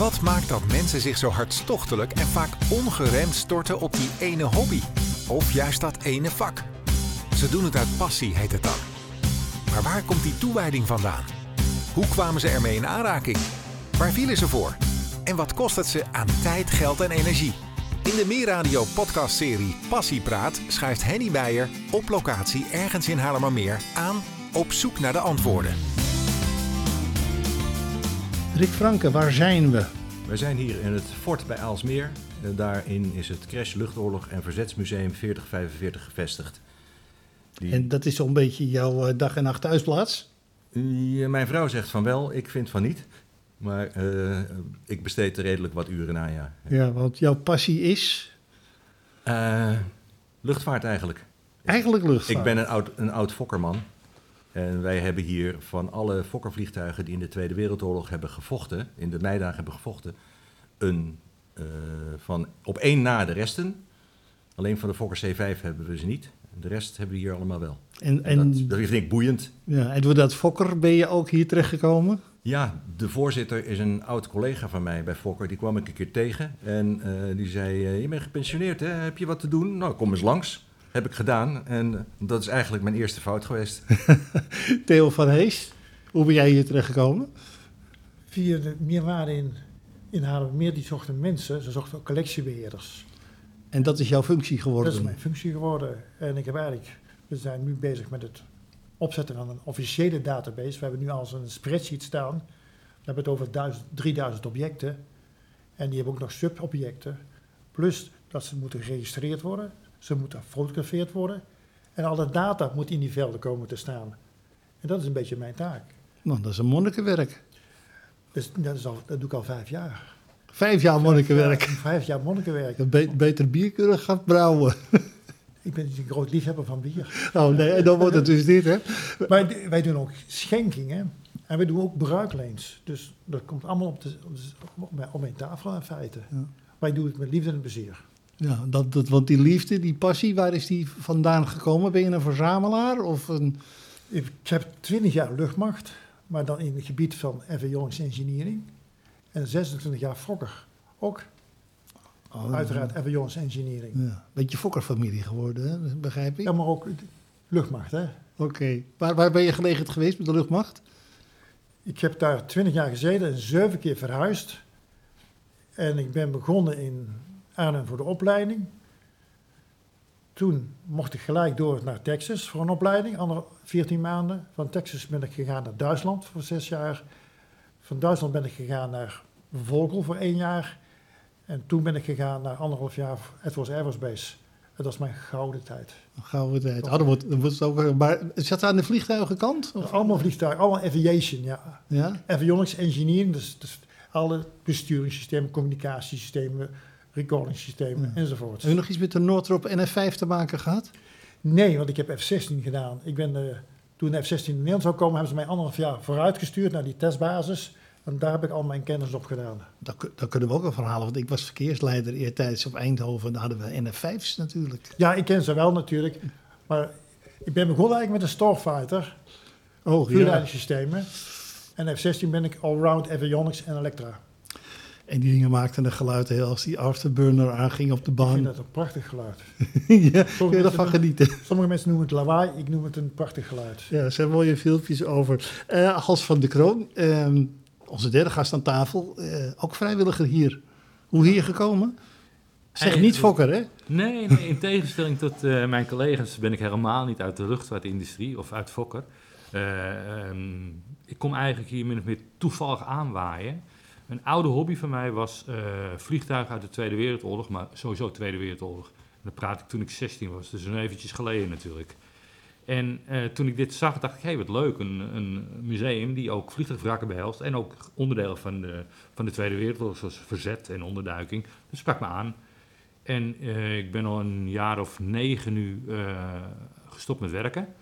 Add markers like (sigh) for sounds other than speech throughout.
Wat maakt dat mensen zich zo hartstochtelijk en vaak ongeremd storten op die ene hobby? Of juist dat ene vak? Ze doen het uit passie, heet het dan. Maar waar komt die toewijding vandaan? Hoe kwamen ze ermee in aanraking? Waar vielen ze voor? En wat kost het ze aan tijd, geld en energie? In de Meerradio podcastserie Passiepraat schuift Henny Beijer op locatie ergens in Haarlemmermeer aan op zoek naar de antwoorden. Rick Franke, waar zijn we? Wij zijn hier in het fort bij Aalsmeer. En daarin is het Crash Luchtoorlog en Verzetsmuseum 4045 gevestigd. Die- En dat is zo'n beetje jouw eh, dag en nacht thuisplaats. Ja, mijn vrouw zegt van wel, ik vind van niet. Maar eh, ik besteed er redelijk wat uren aan, ja. Ja, want jouw passie is Eh, luchtvaart eigenlijk. eigenlijk luchtvaart. Ik ben een oud, een oud fokkerman. En wij hebben hier van alle fokkervliegtuigen die in de Tweede Wereldoorlog hebben gevochten, in de meidagen hebben gevochten, een eh, van op één na de resten. Alleen van de Fokker C5 hebben we ze niet. De rest hebben we hier allemaal wel. En, En en, dat, dat vind ik boeiend. ja, en door dat Fokker ben je ook hier terechtgekomen? Ja, de voorzitter is een oud collega van mij bij Fokker. Die kwam ik een keer tegen en eh, die zei: eh, Je bent gepensioneerd, hè? heb je wat te doen? Nou, kom eens langs. Heb ik gedaan en dat is eigenlijk mijn eerste fout geweest. (laughs) Theo van Hees, hoe ben jij hier terechtgekomen? Via de meerwaarde in, in Haarlemmermeer, die zochten mensen, ze zochten ook collectiebeheerders. En dat is jouw functie geworden? Dat is mijn functie geworden. En ik heb eigenlijk, we zijn nu bezig met het opzetten van een officiële database. We hebben nu al een spreadsheet staan. We hebben het over 1000, 3000 objecten. En die hebben ook nog subobjecten. Plus dat ze moeten geregistreerd worden. Ze moeten gefotografeerd worden. En alle data moet in die velden komen te staan. En dat is een beetje mijn taak. Nou, dat is een monnikenwerk. Dus dat, is al, dat doe ik al vijf jaar. Vijf jaar monnikenwerk. Vijf, vijf jaar monnikenwerk. Be- beter bier kunnen gaan brouwen. (laughs) Ik ben een groot liefhebber van bier. Oh nee, dan wordt het dus dit, hè? Maar wij doen ook schenkingen en wij doen ook bruikleens. Dus dat komt allemaal op, de, op, de- op mijn, op mijn tafel in feite. Ja. Wij doen het met liefde en plezier. Ja, dat, dat, want die liefde, die passie, waar is die vandaan gekomen? Ben je een verzamelaar of een... Ik heb 20 jaar luchtmacht, maar dan in het gebied van avionics engineering. En 26 jaar Fokker. Ook Oh, uiteraard avionics engineering. Ja, beetje fokkerfamilie geworden, hè? begrijp ik. Ja, maar ook luchtmacht. Hè. Oké. Waar, waar ben je gelegend geweest met de luchtmacht? Ik heb daar 20 jaar gezeten en zeven keer verhuisd. En ik ben begonnen in Arnhem voor de opleiding. Toen mocht ik gelijk door naar Texas voor een opleiding, andere 14 maanden. Van Texas ben ik gegaan naar Duitsland voor zes jaar. Van Duitsland ben ik gegaan naar Vogel voor één jaar. En toen ben ik gegaan naar anderhalf jaar Base. En dat is mijn gouden tijd. Gouden tijd. Oh, dan wordt, dan wordt het ook, maar zat aan de vliegtuigenkant? Of? Allemaal vliegtuigen, allemaal aviation, ja. Ja? Avionics engineering, dus, dus alle besturingssystemen, communicatiesystemen, recordingsystemen Ja. enzovoort. Heb je nog iets met de Northrop NF5 te maken gehad? Nee, want ik heb F-16 gedaan. Ik ben, eh, toen de F-16 in Nederland zou komen, hebben ze mij anderhalf jaar vooruitgestuurd naar die testbasis. En daar heb ik al mijn kennis op gedaan. Dat kunnen we ook wel verhalen, want ik was verkeersleider eertijds op Eindhoven. Daar hadden we NF5's natuurlijk. Ja, ik ken ze wel natuurlijk. Maar ik ben begonnen eigenlijk met een Starfighter, Oh, ja. vuurleidingssystemen. En F-16 ben ik allround avionics en elektra. En die dingen maakten een geluid heel als die afterburner aanging op de Ik vind baan. dat een prachtig geluid. (laughs) ja, kun je ervan genieten. Sommige mensen noemen het lawaai, ik noem het een prachtig geluid. Ja, er zijn mooie filmpjes over. Eh Hans van de Kroon, ehm, onze derde gast aan tafel, eh, ook vrijwilliger hier. Hoe hier gekomen? Zeg Hey, niet Fokker, hè? Nee, nee, in tegenstelling tot eh, mijn collega's ben ik helemaal niet uit de luchtvaartindustrie of uit Fokker. Eh, ehm, ik kom eigenlijk hier min of meer toevallig aanwaaien. Een oude hobby van mij was eh, vliegtuigen uit de Tweede Wereldoorlog, maar sowieso Tweede Wereldoorlog. En dat praat ik toen ik 16 was, dus een eventjes geleden natuurlijk. En eh, toen ik dit zag, dacht ik, hé, hey, wat leuk, een, een museum die ook vliegtuigwrakken behelst en ook onderdelen van de, van de Tweede Wereldoorlog, zoals verzet en onderduiking. Dat sprak me aan. En eh, ik ben al een jaar of negen nu gestopt met werken.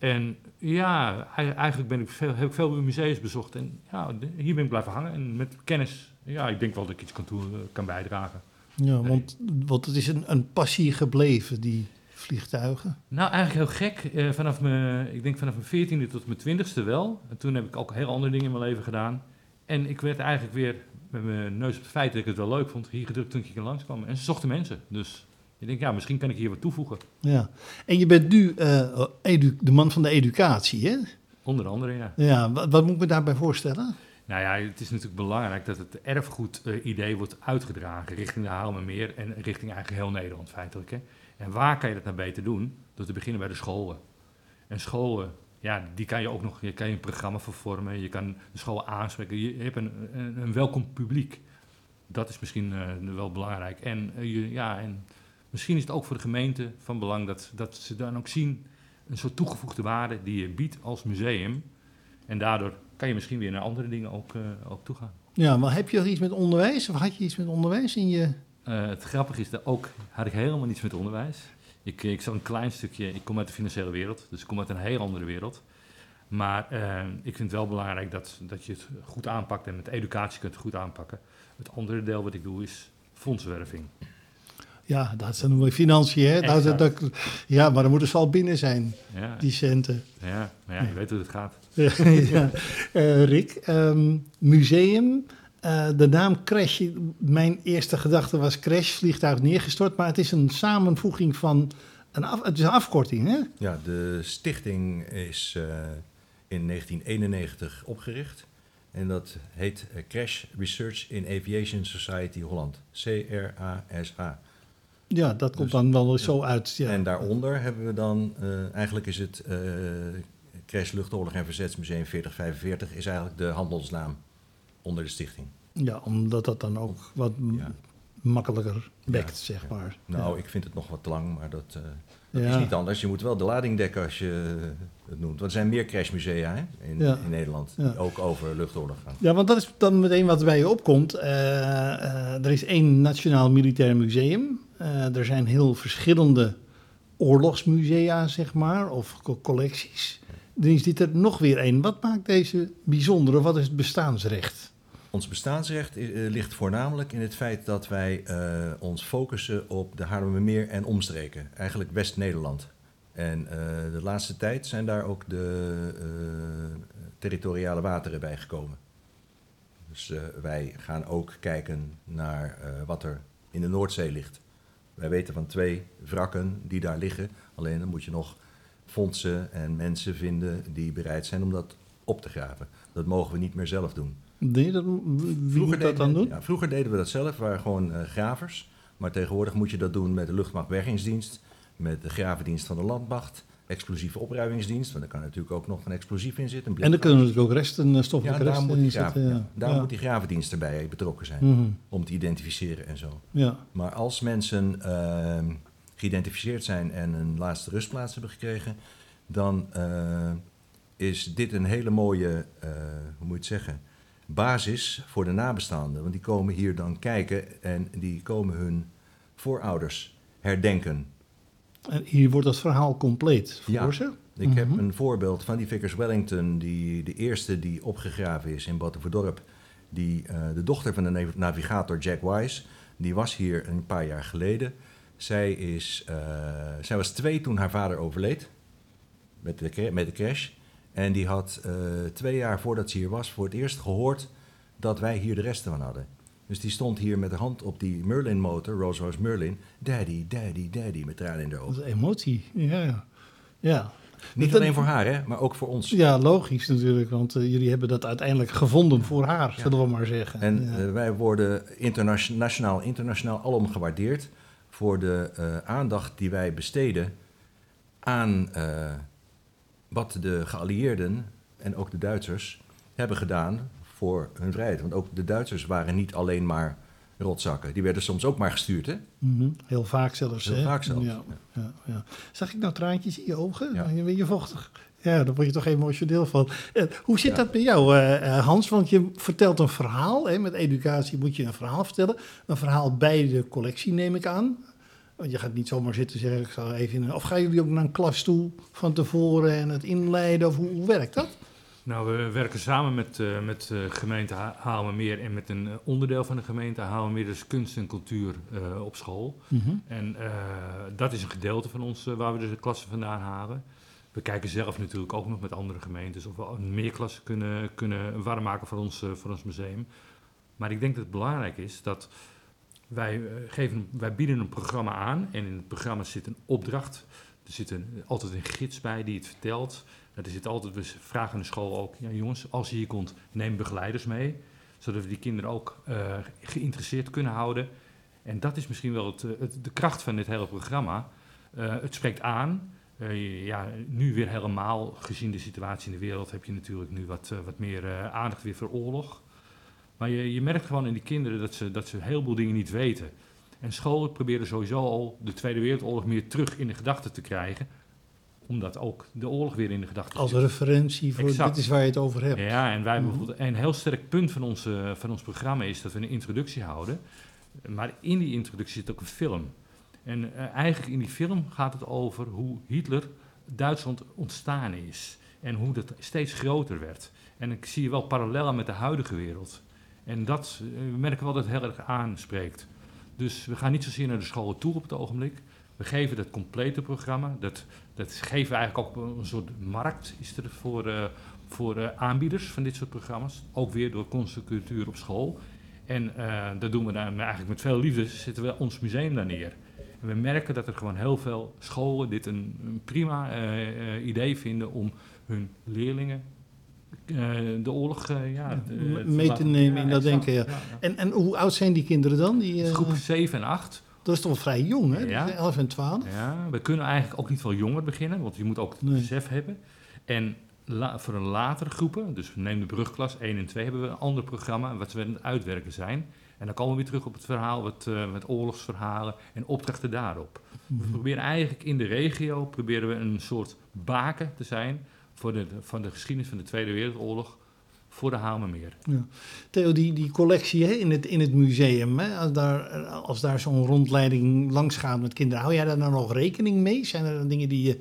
En ja, ei- eigenlijk ben ik veel, heb ik veel museums bezocht. En ja, hier ben ik blijven hangen. En met kennis, ja, ik denk wel dat ik iets kan, toe, kan bijdragen. Ja, want, want het is een, een passie gebleven, die vliegtuigen. Nou, eigenlijk heel gek. Eh, vanaf mijn, ik denk vanaf mijn veertiende tot mijn twintigste wel. En toen heb ik ook heel andere dingen in mijn leven gedaan. En ik werd eigenlijk weer met mijn neus op het feit dat ik het wel leuk vond, hier gedrukt toen ik hier langskwam. En ze zochten mensen. Dus ik denk, ja, misschien kan ik hier wat toevoegen. Ja. En je bent nu eh, edu- de man van de educatie, hè? Onder andere, ja. Ja, wat, wat moet ik me daarbij voorstellen? Nou ja, het is natuurlijk belangrijk dat het erfgoed-idee wordt uitgedragen richting de Haarlemmermeer en richting eigenlijk heel Nederland feitelijk. Hè. En waar kan je dat nou beter doen? Door te beginnen bij de scholen. En scholen, ja, die kan je ook nog, je kan je een programma voor vormen, je kan de scholen aanspreken, je hebt een, een, een welkom publiek. Dat is misschien eh, wel belangrijk. En, eh, je, ja, en misschien is het ook voor de gemeente van belang dat, dat ze dan ook zien een soort toegevoegde waarde die je biedt als museum. En daardoor kan je misschien weer naar andere dingen ook, eh, ook toegaan. Ja, maar heb je nog iets met onderwijs? Of had je iets met onderwijs in je... Eh, het grappige is dat ook had ik helemaal niets met onderwijs. Ik, ik zag een klein stukje, ik kom uit de financiële wereld, dus ik kom uit een heel andere wereld. Maar eh, ik vind het wel belangrijk dat, dat je het goed aanpakt en met educatie kunt het goed aanpakken. Het andere deel wat ik doe is fondswerving. Ja, dat zijn nog financiën, hè? Dat, dat- ja, maar dan moeten ze al binnen zijn, Ja, die centen. ja, maar ja, je weet hoe het gaat. (laughs) ja. Eh, Rick, ehm, museum, eh, de naam Crash, mijn eerste gedachte was Crash, vliegtuig neergestort, maar het is een samenvoeging van, een af, het is een afkorting, hè? Ja, de stichting is eh, in 1991 opgericht. En dat heet Crash Research in Aviation Society Holland. C-R-A-S-H. Ja, dat komt Dus- dan wel zo uit. Ja. En daaronder hebben we dan, eh, eigenlijk is het eh, Crash Luchtoorlog en Verzetsmuseum 4045, is eigenlijk de handelsnaam onder de stichting. Ja, omdat dat dan ook wat Ja. makkelijker bekt, Ja, zeg maar. Nou, ik vind het nog wat te lang, maar dat, eh, dat is niet anders. Je moet wel de lading dekken als je het noemt. Want er zijn meer crashmusea hè, in, in Nederland, die ook over luchtoorlog gaan. Ja, want dat is dan meteen wat bij je opkomt. Er is één Nationaal Militair Museum. Eh, er zijn heel verschillende oorlogsmusea, zeg maar, of co- collecties. Dan is dit er nog weer één. Wat maakt deze bijzonder? Of wat is het bestaansrecht? Ons bestaansrecht eh, ligt voornamelijk in het feit dat wij eh, ons focussen op de Haarlemmermeer en omstreken. Eigenlijk West-Nederland. En de laatste tijd zijn daar ook de territoriale wateren bij gekomen. Dus wij gaan ook kijken naar wat er in de Noordzee ligt. Wij weten van twee wrakken die daar liggen. Alleen dan moet je nog fondsen en mensen vinden die bereid zijn om dat op te graven. Dat mogen we niet meer zelf doen. Nee, dat, wie moet dat dan we- doen? Ja, vroeger deden we dat zelf, we waren gewoon eh, gravers. Maar tegenwoordig moet je dat doen met de luchtmachtbergingsdienst, met de gravendienst van de landmacht, explosieve opruimingsdienst, want er kan natuurlijk ook nog een explosief in zitten. En dan kunnen natuurlijk ook resten, eh, ja, stoffelijke daar resten moet, in die zitten. Ja. ja, daar Ja. moet die gravendienst erbij betrokken zijn, Mhm. om te identificeren en zo. ja. Maar als mensen ehm, geïdentificeerd zijn en een laatste rustplaats hebben gekregen, dan eh, is dit een hele mooie, eh, hoe moet je het zeggen, basis voor de nabestaanden. Want die komen hier dan kijken en die komen hun voorouders herdenken. En hier wordt het verhaal compleet voor Ja. ze. Ik heb Mhm. een voorbeeld van die Vickers Wellington, die, de eerste die opgegraven is in Battenverdorp. Die, eh, de dochter van de nav- navigator Jack Wise, die was hier een paar jaar geleden. Zij, is, eh, zij was twee toen haar vader overleed, met de, met de crash. En die had eh, twee jaar voordat ze hier was voor het eerst gehoord dat wij hier de resten van hadden. Dus die stond hier met de hand op die Merlin-motor, Rolls Royce Merlin. Daddy, daddy, daddy, met tranen in de Dat ogen. is emotie. Ja, ja. ja. Niet Dat- alleen voor haar, hè, maar ook voor ons. Ja, logisch natuurlijk, want eh, jullie hebben dat uiteindelijk gevonden voor haar, zullen we maar zeggen. En ja. eh, wij worden internation- nationaal, internationaal alom gewaardeerd voor de eh, aandacht die wij besteden aan wat de geallieerden en ook de Duitsers hebben gedaan voor hun vrijheid. Want ook de Duitsers waren niet alleen maar rotzakken. Die werden soms ook maar gestuurd, hè? Mhm, Heel vaak zelfs. Heel hè? vaak zelfs, Ja, ja, ja. Zag ik nou traantjes in je ogen? Ja. Ja. Ben je vochtig? Ja, daar word je toch emotioneel van. Eh, hoe zit dat bij jou, eh, eh, Hans? Want je vertelt een verhaal. Hè? Met educatie moet je een verhaal vertellen. Een verhaal bij de collectie, neem ik aan. Want je gaat niet zomaar zitten zeggen, ik zal even... In, of gaan jullie ook naar een klas toe van tevoren en het inleiden? Of hoe, hoe werkt dat? Nou, we werken samen met, eh met de gemeente Ha- Haarlemmermeer en met een eh, onderdeel van de gemeente Haarlemmermeer, dus kunst en cultuur op school. En eh, dat is een gedeelte van ons waar we dus de klassen vandaan halen. We kijken zelf natuurlijk ook nog met andere gemeentes of we meer klassen kunnen, kunnen warm maken voor ons, voor ons museum. Maar ik denk dat het belangrijk is dat wij, geven, wij bieden een programma aan en in het programma zit een opdracht. Er zit een, altijd een gids bij die het vertelt. Er zit altijd, we vragen de school ook, ja jongens, als je hier komt, neem begeleiders mee. Zodat we die kinderen ook eh, geïnteresseerd kunnen houden. En dat is misschien wel het, eh, het- de kracht van dit hele programma. Eh, het spreekt aan. Ja, nu weer helemaal, gezien de situatie in de wereld, heb je natuurlijk nu wat, wat meer aandacht weer voor oorlog. Maar je, je merkt gewoon in die kinderen dat ze, dat ze een heleboel dingen niet weten. En scholen proberen sowieso al de Tweede Wereldoorlog meer terug in de gedachten te krijgen. Omdat ook de oorlog weer in de gedachten Als zit. referentie voor Exact. dit is waar je het over hebt. Ja, en wij Mhm. bijvoorbeeld een heel sterk punt van, onze, van ons programma is dat we een introductie houden. Maar in die introductie zit ook een film. En eh, eigenlijk in die film gaat het over hoe Hitler Duitsland ontstaan is. En hoe dat steeds groter werd. En ik zie wel parallellen met de huidige wereld. En dat eh, we merken wel dat het heel erg aanspreekt. Dus we gaan niet zozeer naar de scholen toe op het ogenblik. We geven dat complete programma. Dat, dat geven we eigenlijk ook een soort markt is er voor, eh, voor eh, aanbieders van dit soort programma's. Ook weer door Kunst en Cultuur op school. En eh, dat doen we dan eigenlijk met veel liefde, zetten we ons museum daar neer. En we merken dat er gewoon heel veel scholen dit een, een prima idee vinden om hun leerlingen de oorlog eh, ja, mee te nemen in dat exact. denken, ja. En, en hoe oud zijn die kinderen dan? Die, eh, Groep 7 en 8. Dat is toch wel vrij jong, hè? Ja. 11 en 12. Ja, we kunnen eigenlijk ook niet veel jonger beginnen, want je moet ook het Nee. besef hebben. En la- voor een latere groepen, dus neem de brugklas 1 en 2, hebben we een ander programma wat we aan het uitwerken zijn. En dan komen we weer terug op het verhaal wat, eh, met oorlogsverhalen en opdrachten daarop. We proberen eigenlijk in de regio proberen we een soort baken te zijn voor de, van de geschiedenis van de Tweede Wereldoorlog voor de Hamermeer. Theo, die, die collectie hè, in, het, in het museum, hè, als daar, als daar zo'n rondleiding langs gaat met kinderen, hou jij daar nou nog rekening mee? Zijn er dan dingen die je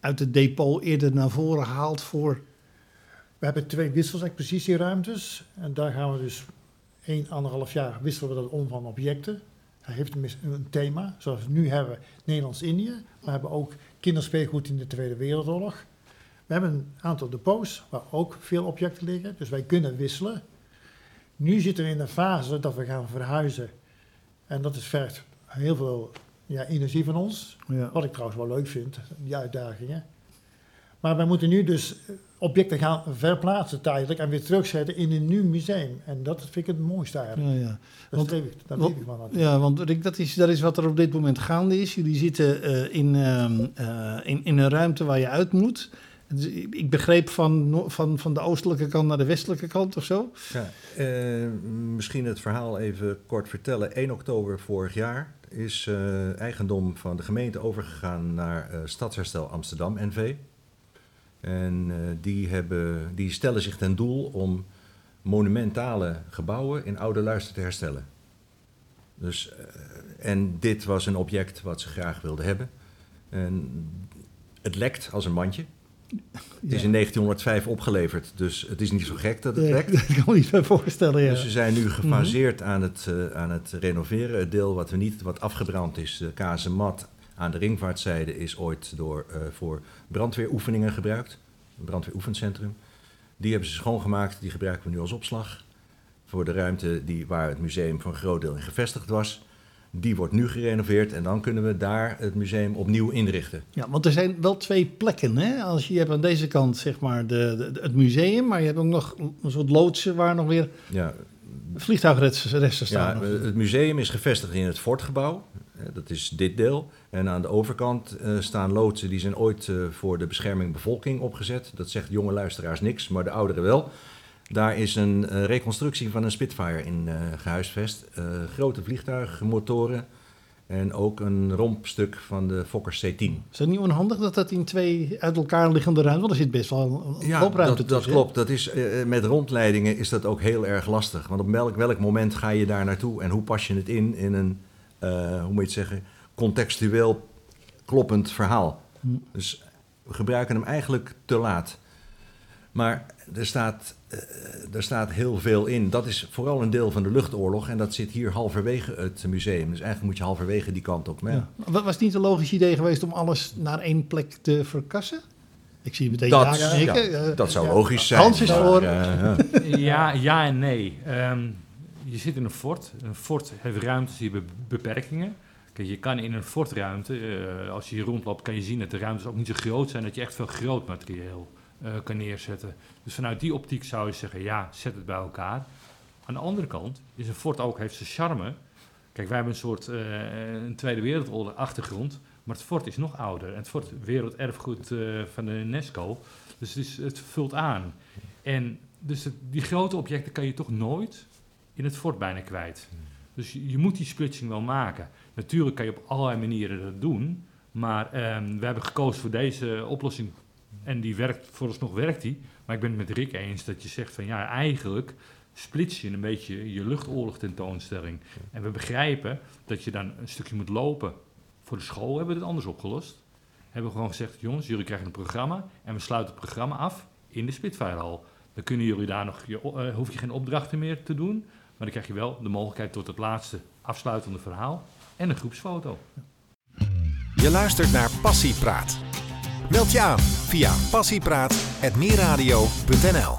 uit het depot eerder naar voren haalt voor... We hebben twee wisselsexpositieruimtes. En daar gaan we dus één, anderhalf jaar wisselen we dat om van objecten. Hij heeft een, thema, zoals we nu hebben Nederlands-Indië. We hebben ook kinderspeelgoed in de Tweede Wereldoorlog. We hebben een aantal depots waar ook veel objecten liggen, dus wij kunnen wisselen. Nu zitten we in een fase dat we gaan verhuizen. En dat is vergt heel veel ja, energie van ons. Ja. Wat ik trouwens wel leuk vind, die uitdagingen. Maar wij moeten nu dus eh, objecten gaan verplaatsen tijdelijk en weer terugzetten in een nieuw museum. En dat vind ik het mooiste eigenlijk. Ja, ja. Dat Want- streef ik, daar want- leef ik. Ja, want Rick, dat is, dat is wat er op dit moment gaande is. Jullie zitten eh, in, ehm, eh, in, in een ruimte waar je uit moet. Dus ik begreep van, van, van de oostelijke kant naar de westelijke kant of zo. Ja, eh, misschien het verhaal even kort vertellen. 1 oktober vorig jaar is eh, eigendom van de gemeente overgegaan naar eh, Stadsherstel Amsterdam NV. En eh, die, hebben, die stellen zich ten doel om monumentale gebouwen in oude luister te herstellen. Dus, eh, en dit was een object wat ze graag wilden hebben. En het lekt als een mandje. Het is in 1905 opgeleverd, dus het is niet zo gek dat het Nee, lekt. (laughs) dat kan me niet meer voorstellen, ja. Dus we zijn nu gefaseerd aan, het, eh, aan het renoveren. Het deel wat we niet, wat afgebrand is, de kazenmat aan de ringvaartzijde, is ooit door, eh, voor brandweeroefeningen gebruikt. Een brandweeroefencentrum. Die hebben ze schoongemaakt, die gebruiken we nu als opslag. Voor de ruimte die, waar het museum voor een groot deel in gevestigd was. Die wordt nu gerenoveerd en dan kunnen we daar het museum opnieuw inrichten. Ja, want er zijn wel twee plekken. Hè? Als je, je hebt aan deze kant zeg maar de, de- het museum, maar je hebt ook nog een soort loodsen waar nog weer Ja, vliegtuigresten Ja, staan. eh, het museum is gevestigd in het fortgebouw. Eh, Dat is dit deel. En aan de overkant eh, staan loodsen die zijn ooit eh, voor de bescherming bevolking opgezet. Dat zegt jonge luisteraars niks, maar de ouderen wel. Daar is een eh, reconstructie van een Spitfire in eh, gehuisvest. Eh, grote vliegtuigmotoren en ook een rompstuk van de Fokker C-10. Is het niet onhandig dat dat in twee uit elkaar liggende ruimte, want er zit best wel een Ja, loopruimte dat, dat klopt. Dat is, met rondleidingen is dat ook heel erg lastig. Want op welk, welk moment ga je daar naartoe en hoe pas je het in in een, hoe moet je het zeggen, contextueel kloppend verhaal. Hm. Dus we gebruiken hem eigenlijk te laat. Maar er staat, er staat heel veel in. Dat is vooral een deel van de luchtoorlog en dat zit hier halverwege het museum. Dus eigenlijk moet je halverwege die kant op. Maar ja, Ja. Wa- Was het niet een logisch idee geweest om alles naar één plek te verkassen? Ik zie meteen Dat- ja ja, knikken. eh, dat zou Ja. logisch zijn. Hans is voor. eh, ja. Ja, ja en nee. Ehm, je zit in een fort. Een fort heeft ruimtes die hebben beperkingen. Kijk, je kan in een fortruimte, eh, als je hier rondloopt, kan je zien dat de ruimtes ook niet zo groot zijn dat je echt veel groot materieel eh, kan neerzetten. Dus vanuit die optiek zou je zeggen, ja, zet het bij elkaar. Aan de andere kant is een fort ook, heeft zijn charme. Kijk, wij hebben een soort eh, een Tweede Wereldoorlog achtergrond, maar het fort is nog ouder. En het fort werelderfgoed eh, van de UNESCO, dus het, is, het vult aan. En dus het- die grote objecten kan je toch nooit in het fort bijna kwijt. Dus je, moet die splitsing wel maken. Natuurlijk kan je op allerlei manieren dat doen, maar ehm, we hebben gekozen voor deze oplossing en die werkt, vooralsnog werkt die. Maar ik ben het met Rick eens dat je zegt van ja, eigenlijk splits je een beetje je luchtoorlog tentoonstelling. En we begrijpen dat je dan een stukje moet lopen. Voor de school hebben we het anders opgelost. Hebben we gewoon gezegd, jongens, jullie krijgen een programma en we sluiten het programma af in de Spitfirehal. Dan kunnen jullie daar nog, je, eh, hoef je geen opdrachten meer te doen, maar dan krijg je wel de mogelijkheid tot het laatste afsluitende verhaal en een groepsfoto. Je luistert naar Passiepraat. Meld je aan via passiepraat.meerradio.nl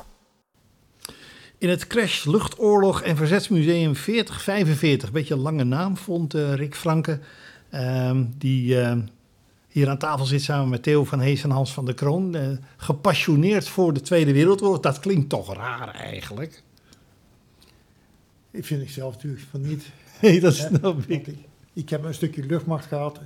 In het Crash Luchtoorlog en Verzetsmuseum 4045, beetje een lange naam, vond eh, Rick Franke, ehm, die eh, hier aan tafel zit samen met Theo van Hees en Hans van der Kroon, eh, gepassioneerd voor de Tweede Wereldoorlog. Dat klinkt toch raar eigenlijk? Ik vind ik zelf natuurlijk van niet. (laughs) Nee, dat snap ik. ik, ik heb een stukje luchtmacht gehad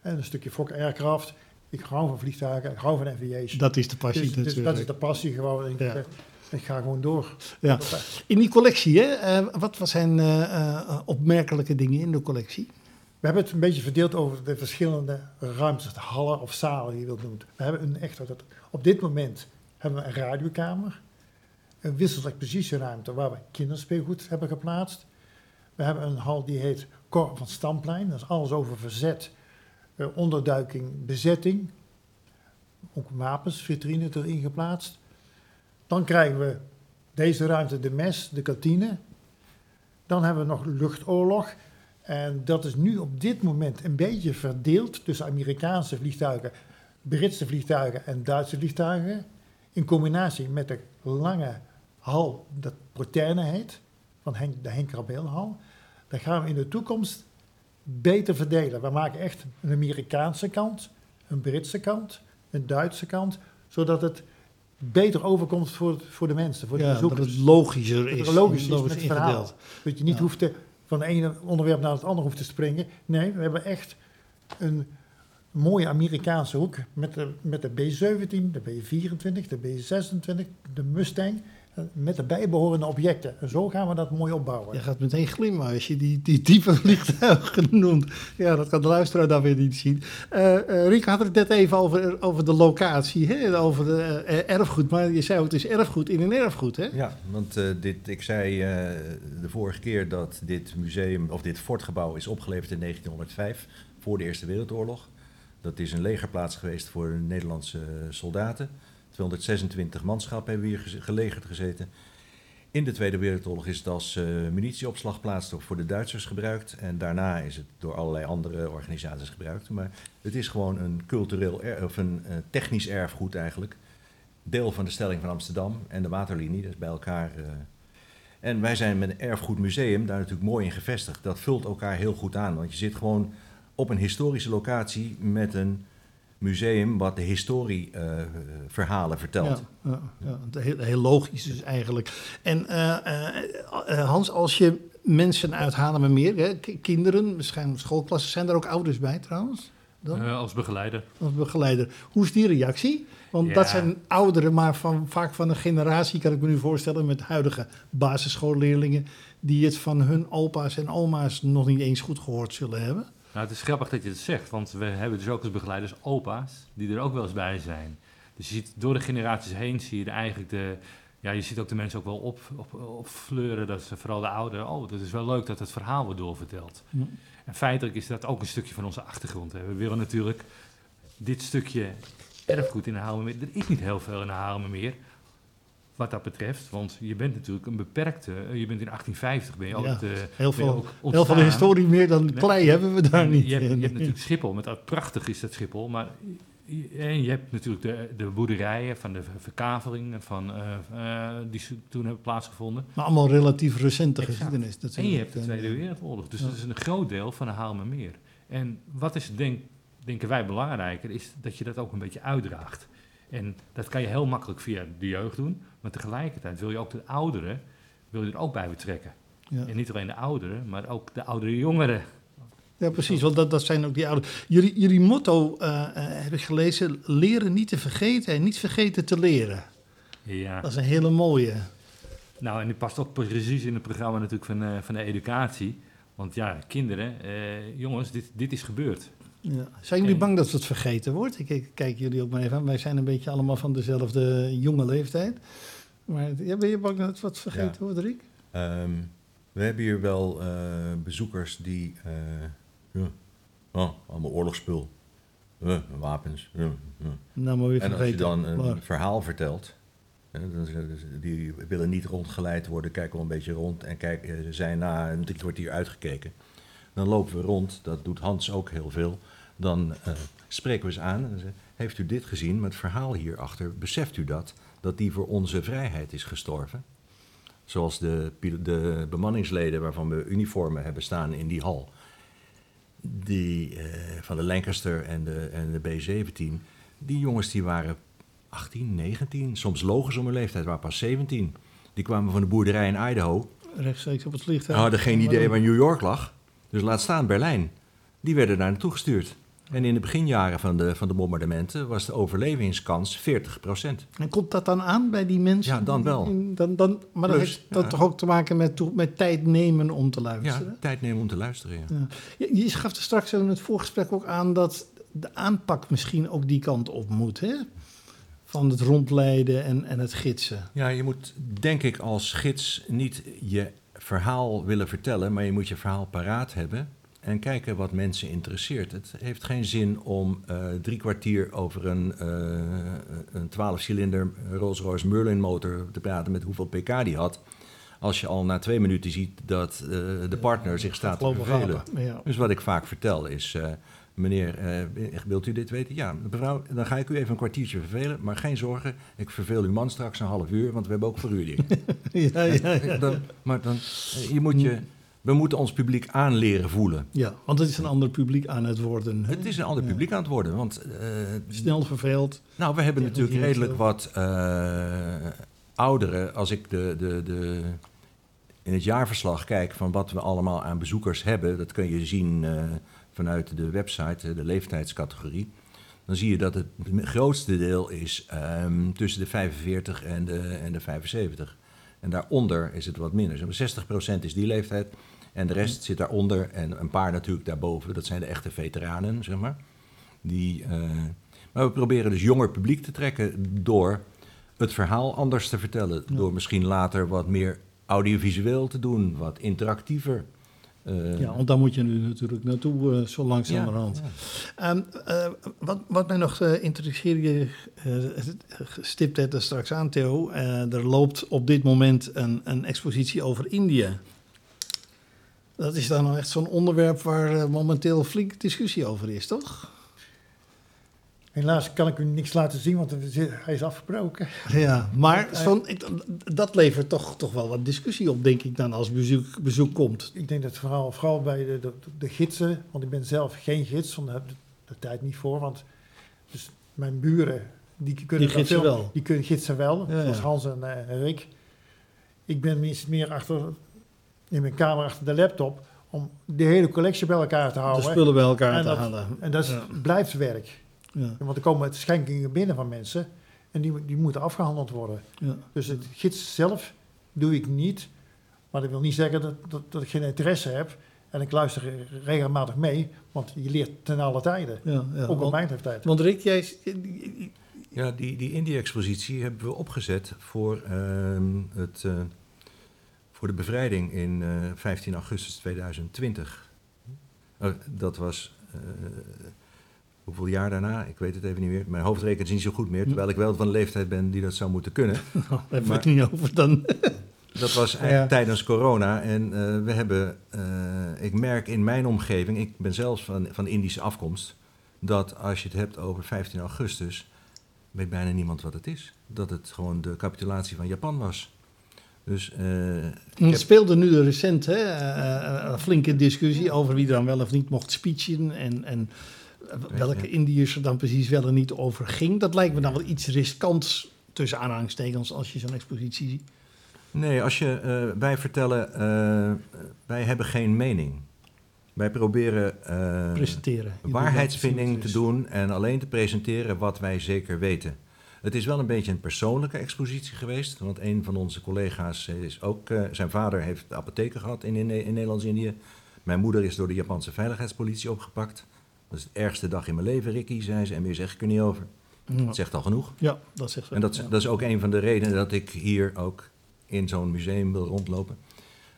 en een stukje Fokker Aircraft. Ik hou van vliegtuigen, ik hou van NVA's. Dat is de passie dus, dus natuurlijk. dat is de passie gewoon. Ik, Ja. ik ga gewoon door. Ja. In die collectie, hè, eh, wat wat zijn eh, eh, opmerkelijke dingen in de collectie? We hebben het een beetje verdeeld over de verschillende ruimtes, hallen of zalen die je wilt noemen. We hebben een echt, op dit moment hebben we een radiokamer, een wisselexpositieruimte waar we kinderspeelgoed hebben geplaatst. We hebben een hal die heet Cor van Stamplein, dat is alles over verzet, onderduiking, bezetting. Ook wapens, vitrine erin geplaatst. Dan krijgen we deze ruimte, de mes, de kantine. Dan hebben we nog luchtoorlog. En dat is nu op dit moment een beetje verdeeld tussen Amerikaanse vliegtuigen, Britse vliegtuigen en Duitse vliegtuigen. In combinatie met de lange hal, dat Proterne heet, van de Henk Rabeelhal. Dat gaan we in de toekomst beter verdelen. We maken echt een Amerikaanse kant, een Britse kant, een Duitse kant, zodat het beter overkomt voor, voor de mensen, voor de Ja, dat bezoekers. het logischer Dat is. het logisch is logisch met het verhaal. Dat je niet Ja. hoeft te, van het ene onderwerp naar het andere hoeft te springen. Nee, we hebben echt een mooie Amerikaanse hoek met de, met de B-17, de B-24, de B-26, de Mustang, met de bijbehorende objecten. En zo gaan we dat mooi opbouwen. Je gaat meteen glimmen als je die, die type vliegtuigen (laughs) noemt. Ja, dat kan de luisteraar dan weer niet zien. Eh eh, Riek had het net even over, over de locatie, hè? over de, eh, erfgoed. Maar je zei ook, het is erfgoed in een erfgoed, hè? Ja, want eh, dit, ik zei eh, de vorige keer dat dit museum, of dit fortgebouw is opgeleverd in 1905, voor de Eerste Wereldoorlog. Dat is een legerplaats geweest voor de Nederlandse soldaten. 226 manschap hebben hier gelegerd gezeten. In de Tweede Wereldoorlog is het als eh, munitieopslagplaats voor de Duitsers gebruikt. En daarna is het door allerlei andere organisaties gebruikt. Maar het is gewoon een cultureel, of een eh, technisch erfgoed eigenlijk deel van de stelling van Amsterdam en de waterlinie, dus bij elkaar. eh. En wij zijn met een erfgoedmuseum daar natuurlijk mooi in gevestigd. Dat vult elkaar heel goed aan, want je zit gewoon op een historische locatie met een museum wat de historieverhalen vertelt. Ja, ja, ja. Heel, heel logisch dus eigenlijk. En eh, eh, eh, Hans, als je mensen uit Haarlemmermeer, hè, ki- kinderen, misschien schoolklassen, zijn er ook ouders bij trouwens? Dan? Eh, als begeleider. als begeleider. Hoe is die reactie? Want Ja. dat zijn ouderen, maar van, vaak van een generatie, kan ik me nu voorstellen, met huidige basisschoolleerlingen, die het van hun opa's en oma's nog niet eens goed gehoord zullen hebben. Nou, het is grappig dat je het zegt, want we hebben dus ook als begeleiders opa's die er ook wel eens bij zijn. Dus je ziet door de generaties heen zie je eigenlijk de, ja, je ziet ook de mensen ook wel op, op, op fleuren, dat ze vooral de ouderen, oh, dat is wel leuk dat het verhaal wordt doorverteld. Ja. En feitelijk is dat ook een stukje van onze achtergrond. Hè. We willen natuurlijk dit stukje erfgoed in de Haarlemmermeer, er is niet heel veel in de Haarlemmermeer, wat dat betreft, want je bent natuurlijk een beperkte, eh, je bent in 1850 ben je de, Heel veel, ook heel veel historie meer dan klei hebben we daar En niet. Je hebt, je hebt natuurlijk Schiphol, met, prachtig is dat Schiphol, maar en je hebt natuurlijk de, de boerderijen van de verkaveling van, eh, eh, die ze toen hebben plaatsgevonden. Maar allemaal relatief recente geschiedenis. En natuurlijk. je hebt de Tweede Wereldoorlog. Dus Ja. dat is een groot deel van de Haalmermeer. En wat is, denk, denken wij, belangrijker, is dat je dat ook een beetje uitdraagt. En dat kan je heel makkelijk via de jeugd doen. Maar tegelijkertijd wil je ook de ouderen wil je er ook bij betrekken. Ja. En niet alleen de ouderen, maar ook de oudere jongeren. Ja, precies, want dat, dat zijn ook die oude. Jullie, jullie motto eh, eh, heb ik gelezen: leren niet te vergeten en niet vergeten te leren. Ja. Dat is een hele mooie. Nou, en die past ook precies in het programma natuurlijk van, eh, van de educatie. Want ja, kinderen, eh, jongens, dit, dit is gebeurd. Ja. Zijn jullie En- bang dat het vergeten wordt? Ik, ik kijk jullie ook maar even aan. Wij zijn een beetje allemaal van dezelfde jonge leeftijd. Maar ja, ben je bang dat het wat vergeten Ja. wordt, Rick? Ehm, we hebben hier wel eh, bezoekers die... eh, ja, oh, allemaal oorlogsspul. Eh, wapens. Nou, maar weer En als je dan een Maar- verhaal vertelt... die willen niet rondgeleid worden, kijken wel een beetje rond... en kijk, eh, zijn na een drie kwartier uitgekeken. Dan lopen we rond, dat doet Hans ook heel veel. Dan eh, spreken we ze aan en zeggen... heeft u dit gezien met het verhaal hierachter? Beseft u dat? Dat die voor onze vrijheid is gestorven? Zoals de, de bemanningsleden waarvan we uniformen hebben staan in die hal. Die eh, van de Lancaster en de, en de B-17. Die jongens die waren 18, 19. Soms logisch om hun leeftijd, waren pas 17. Die kwamen van de boerderij in Idaho. rechtstreeks op het vliegtuig. Hadden geen idee waar New York lag. Dus laat staan Berlijn. Die werden daar naartoe gestuurd. En in de beginjaren van de, van de bombardementen was de overlevingskans 40% En komt dat dan aan bij die mensen? Ja, dan wel. Dan, dan, maar dat heeft dat ja. toch ook te maken met, met tijd nemen om te Ja, luisteren? tijd nemen om te luisteren. Ja. Ja. Je, je gaf er straks in het voorgesprek ook aan dat de aanpak misschien ook die kant op moet. Hè? Van het rondleiden en, en het gidsen. Ja, je moet denk ik als gids niet je verhaal willen vertellen, maar je moet je verhaal paraat hebben en kijken wat mensen interesseert. Het heeft geen zin om eh, drie kwartier over een, eh een 12-cilinder Rolls-Royce Merlin motor te praten met hoeveel pk die had, als je al na twee minuten ziet dat eh, de partner zich staat te vervelen. Ja. Dus wat ik vaak vertel is, meneer, wilt u dit weten? Ja, mevrouw, dan ga ik u even een kwartiertje vervelen, maar geen zorgen, ik verveel uw man straks een half uur, want we hebben ook verhuurding. (laughs) Ja, ja, ja. dan, maar dan, je moet je, we moeten ons publiek aanleren voelen. ja, want het is een ander publiek aan het worden. hè? Het is een ander Ja. publiek aan het worden, want eh, Snel verveeld. nou, we hebben natuurlijk redelijk wat eh, ouderen. Als ik de, de, de, in het jaarverslag kijk van wat we allemaal aan bezoekers hebben, dat kun je zien eh, vanuit de website, de leeftijdscategorie. Dan zie je dat het grootste deel is ehm, tussen de 45 en de, en de 75. En daaronder is het wat minder. Zeg maar 60% is die leeftijd. En de rest zit daaronder. En een paar natuurlijk daarboven. Dat zijn de echte veteranen, zeg maar. Die, eh, maar we proberen dus jonger publiek te trekken door het verhaal anders te vertellen. Ja. Door misschien later wat meer audiovisueel te doen, wat interactiever. Eh, Ja, want daar moet je nu natuurlijk naartoe, eh, zo langzamerhand. ja. Ehm, eh, wat, wat mij nog uh, stipt het er straks aan, Theo. Er loopt op dit moment een, een expositie over India. Dat is dan nou echt zo'n onderwerp waar uh, momenteel flink discussie over is, toch? Helaas kan ik u niks laten zien, want hij is afgebroken. Ja, maar zo'n, dat levert toch, toch wel wat discussie op, denk ik, dan als bezoek, bezoek komt. Ik denk dat vooral, vooral bij de, de, de, gidsen, want ik ben zelf geen gids, want daar heb ik de, de tijd niet voor. Want dus mijn buren, die kunnen, die gidsen, veel, wel. Die kunnen gidsen wel, ja, zoals ja. Hans en uh, Rick. Ik ben meer achter, in mijn kamer achter de laptop, om de hele collectie bij elkaar te houden. De spullen bij elkaar en te dat, halen. En dat is, Ja. blijft werk. Ja, Want er komen schenkingen binnen van mensen en die, die moeten afgehandeld worden. ja. Dus het gids zelf doe ik niet. Maar dat wil niet zeggen dat, dat, dat ik geen interesse heb. En ik luister regelmatig mee, want je leert ten alle tijden. ja, ja. Ook op mijn leeftijd. want Rick, jij... Ja, die, die Indie-expositie hebben we opgezet voor, ehm, het, eh, voor de bevrijding in eh, 15 augustus 2020. Oh, dat was eh, hoeveel jaar daarna? Ik weet het even niet meer. Mijn hoofd rekent niet zo goed meer, terwijl ik wel van de leeftijd ben die dat zou moeten kunnen. Nou, (laughs) daar hebben we het niet over dan. (laughs) Dat was Ja. tijdens corona. En eh, we hebben, eh, ik merk in mijn omgeving, ik ben zelfs van, van Indische afkomst. dat als je het hebt over 15 augustus, weet bijna niemand wat het is. Dat het gewoon de capitulatie van Japan was. Dus eh, speelde nu recent hè, eh, een flinke discussie over wie dan wel of niet mocht speechen. En, en welke. Indiërs er dan precies wel en niet over ging. Dat lijkt me dan wel iets riskants tussen aanhalingstekens als je zo'n expositie ziet. Nee, als je, eh, wij vertellen, eh, wij hebben geen mening. Wij proberen eh, presenteren. waarheidsvinding te doen en alleen te presenteren wat wij zeker weten. Het is wel een beetje een persoonlijke expositie geweest, want een van onze collega's is ook, eh, zijn vader heeft de apotheker gehad in, in, in Nederlands-Indië. Mijn moeder is door de Japanse veiligheidspolitie opgepakt. Dat is de ergste dag in mijn leven, Ricky, zei ze, en meer zeg ik er niet over. Ja, Dat zegt al genoeg. ja, dat zegt ze. En dat, Ja. dat is ook een van de redenen dat ik hier ook in zo'n museum wil rondlopen.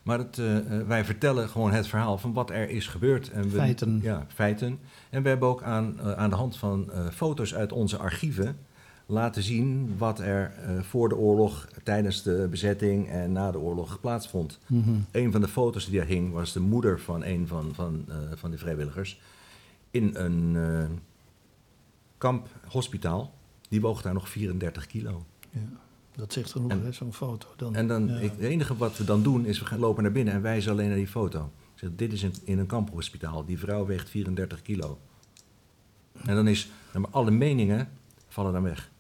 Maar het, eh, eh, wij vertellen gewoon het verhaal van wat er is gebeurd. En we, Feiten. Ja, feiten. En we hebben ook aan, aan de hand van foto's uit onze archieven laten zien wat er eh, voor de oorlog, tijdens de bezetting en na de oorlog plaatsvond. Mhm. Een van de foto's die daar hing was de moeder van een van, van, eh, van de vrijwilligers in een eh kamphospitaal. Die woog daar nog 34 kilo. Ja, dat zegt genoeg, zo'n foto. Dan, En dan, ja. ik, het enige wat we dan doen is we gaan lopen naar binnen en wijzen alleen naar die foto. Ik zeg, dit is in, in een kamphospitaal. Die vrouw weegt 34 kilo. En dan is, alle meningen vallen dan weg.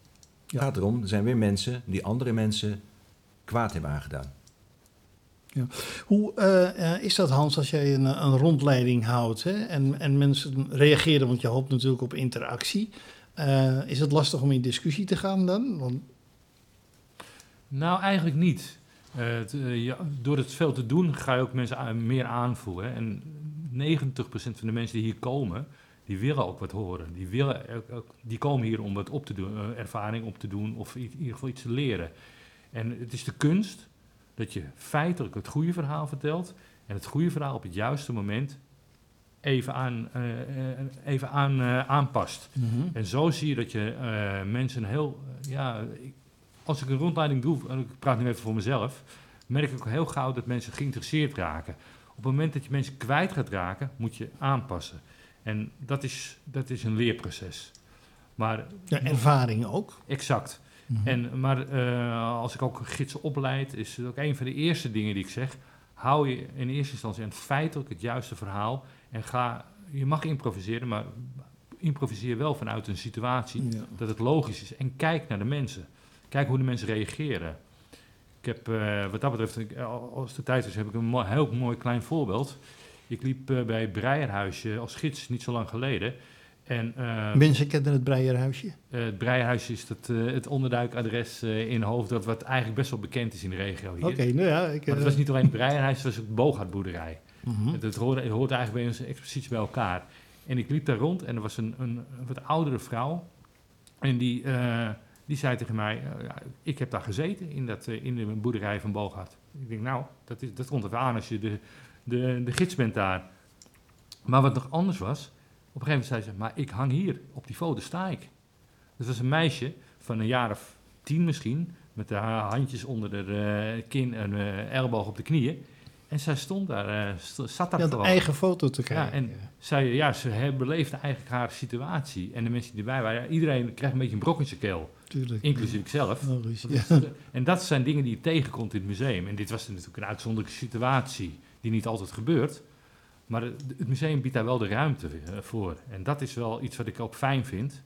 Het Ja. gaat erom, er zijn weer mensen die andere mensen kwaad hebben aangedaan. Hoe eh, eh, is dat, Hans, als jij een, een rondleiding houdt hè, en, en mensen reageren, want je hoopt natuurlijk op interactie. Eh, is het lastig om in discussie te gaan dan? Want, Nou, eigenlijk niet. Ja, door het veel te doen ga je ook mensen meer aanvoelen. En 90% van de mensen die hier komen, die willen ook wat horen. Die, willen ook, ook- die komen hier om wat op te doen, eh, ervaring op te doen of in ieder geval iets te leren. En het is de kunst dat je feitelijk het goede verhaal vertelt en het goede verhaal op het juiste moment even, aan, eh, eh, even aan, eh, aanpast. En zo zie je dat je eh, mensen heel. eh, ja, ik- als ik een rondleiding doe, en ik praat nu even voor mezelf, merk ik ook heel gauw dat mensen geïnteresseerd raken. Op het moment dat je mensen kwijt gaat raken, moet je aanpassen. En dat is, dat is een leerproces. Maar ja, ervaring ook. exact. Mhm. En, maar eh, als ik ook gidsen opleid, is het ook een van de eerste dingen die ik zeg. Hou je in eerste instantie aan feitelijk het juiste verhaal. En ga, je mag improviseren, maar improviseer wel vanuit een situatie Ja. dat het logisch is. En kijk naar de mensen. Kijk hoe de mensen reageren. Ik heb, eh, wat dat betreft, als de tijd is, heb ik een mo- heel mooi klein voorbeeld. Ik liep eh, bij Breierhuisje als gids niet zo lang geleden. En eh, Mensen kennen het Breierhuisje. eh, het Breierhuisje is dat, het onderduikadres in Hoofddorp, wat eigenlijk best wel bekend is in de regio hier. Oké, nou ja. Ik, Maar het was niet alleen het Breierhuis, het was ook de Boogaardboerderij. Mhm. Het, het, hoorde, het hoort eigenlijk bij onze expositie bij elkaar. En ik liep daar rond en er was een, een, een wat oudere vrouw. En die, die zei tegen mij, ik heb daar gezeten in, dat, in de boerderij van Boogaard. Ik denk, nou, dat, is, dat komt even aan als je de, de, de gids bent daar. Maar wat nog anders was, op een gegeven moment zei ze, maar ik hang hier, op die foto sta ik. Dat was een meisje van een jaar of tien misschien, met haar handjes onder de eh, kin en eh, elleboog op de knieën. En zij stond daar, st- zat daar Ja, gewoon. eigen foto te krijgen. Ja, en zij, ja, ze beleefde eigenlijk haar situatie. En de mensen die erbij waren, ja, iedereen krijgt een beetje een brok in zijn keel. Tuurlijk. Inclusief ikzelf. Is- En dat zijn dingen die je tegenkomt in het museum. En dit was natuurlijk een uitzonderlijke situatie die niet altijd gebeurt. Maar het museum biedt daar wel de ruimte eh, voor. En dat is wel iets wat ik ook fijn vind.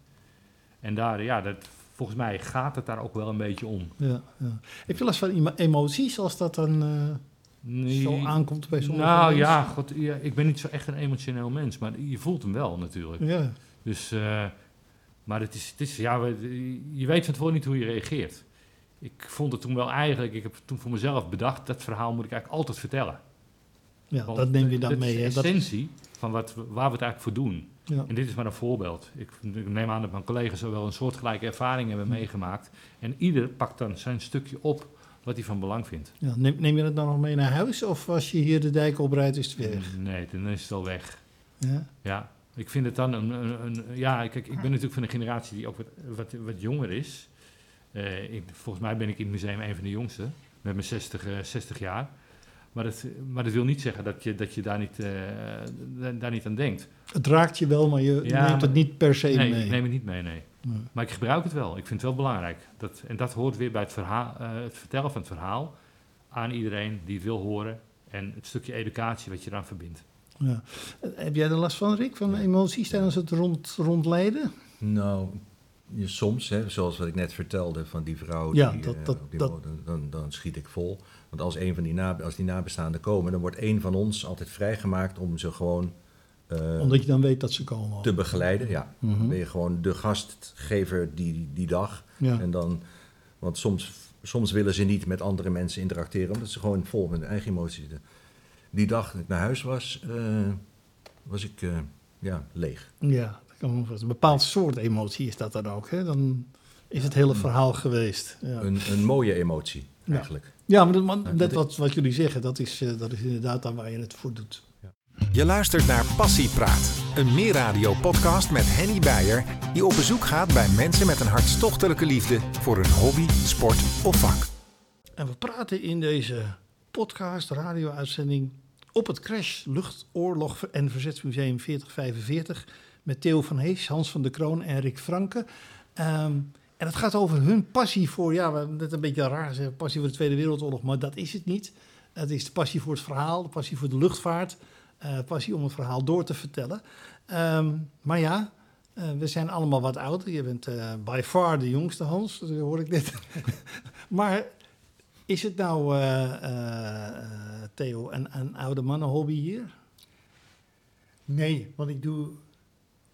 En daar, ja, dat, volgens mij gaat het daar ook wel een beetje om. Ja, ja. Heb je last van emo- emoties als dat dan Nee, zo aankomt bij sommige nou mensen? ja, God, ja, ik ben niet zo echt een emotioneel mens, maar je voelt hem wel natuurlijk. Ja, Dus, eh, maar het is, het is, ja, je weet van tevoren niet hoe je reageert. Ik vond het toen wel eigenlijk, ik heb toen voor mezelf bedacht, dat verhaal moet ik eigenlijk altijd vertellen. Ja Want dat neem je dan dat mee. is de Dat, essentie van wat, waar we het eigenlijk voor doen. ja. En dit is maar een voorbeeld. Ik, ik neem aan dat mijn collega's wel een soortgelijke ervaring hebben meegemaakt. En ieder pakt dan zijn stukje op wat hij van belang vindt. Ja, neem, neem je het dan nog mee naar huis of als je hier de dijk oprijdt is het weg? Nee, dan is het al weg. Ja? Ja, ik vind het dan een... een, een- ja, kijk, ik ben natuurlijk van een generatie die ook wat, wat, wat jonger is. Eh, ik, volgens mij ben ik in het museum een van de jongsten, met mijn 60, eh, 60 jaar. Maar dat, maar dat wil niet zeggen dat je, dat je daar, niet, eh, da- daar niet aan denkt. Het raakt je wel, maar je Ja, neemt maar- het niet per se Nee, mee. ik neem het niet mee, nee. Nee. Maar ik gebruik het wel. Ik vind het wel belangrijk. Dat, en dat hoort weer bij het, verhaal, eh, het vertellen van het verhaal aan iedereen die het wil horen. En het stukje educatie wat je eraan verbindt. Ja. Heb jij er last van, Rick, van emoties tijdens het rond, rondleiden? Nou, soms, hè, zoals wat ik net vertelde van die vrouw, Ja, die, dat- eh, dat- op die dat- woonde, dan, dan schiet ik vol. Want als, een van die, na, als die nabestaanden komen, dan wordt één van ons altijd vrijgemaakt om ze gewoon eh, Omdat je dan weet dat ze komen. te begeleiden. Ja, Mhm. dan ben je gewoon de gastgever die, die dag. Ja. En dan, want soms, soms willen ze niet met andere mensen interacteren, omdat ze gewoon vol met hun eigen emoties zitten. Die dag dat ik naar huis was, eh, was ik ja, leeg. Ja, Een bepaald soort emotie is dat dan ook. Hè? Dan is het hele verhaal geweest. Ja, Een, een mooie emotie, eigenlijk. ja maar dat, maar wat, wat jullie zeggen, dat is, eh, dat is inderdaad waar je het voor doet. Je luistert naar Passiepraat, een meerradio-podcast met Henny Beijer... die op bezoek gaat bij mensen met een hartstochtelijke liefde... voor een hobby, sport of vak. En we praten in deze podcast, radio-uitzending... op het Crash Luchtoorlog en Verzetsmuseum 4045... met Theo van Hees, Hans van der Kroon en Rick Franke. Ehm, en het gaat over hun passie voor... ja, we hebben net een beetje raar zeggen, passie voor de Tweede Wereldoorlog... maar dat is het niet. Het is de passie voor het verhaal, de passie voor de luchtvaart... eh, passie om het verhaal door te vertellen. Ehm, maar ja, eh, we zijn allemaal wat ouder. Je bent eh by far de jongste, Hans, dat hoor ik net. (laughs) maar is het nou, Theo, een, een oude mannenhobby hier? Nee, want ik doe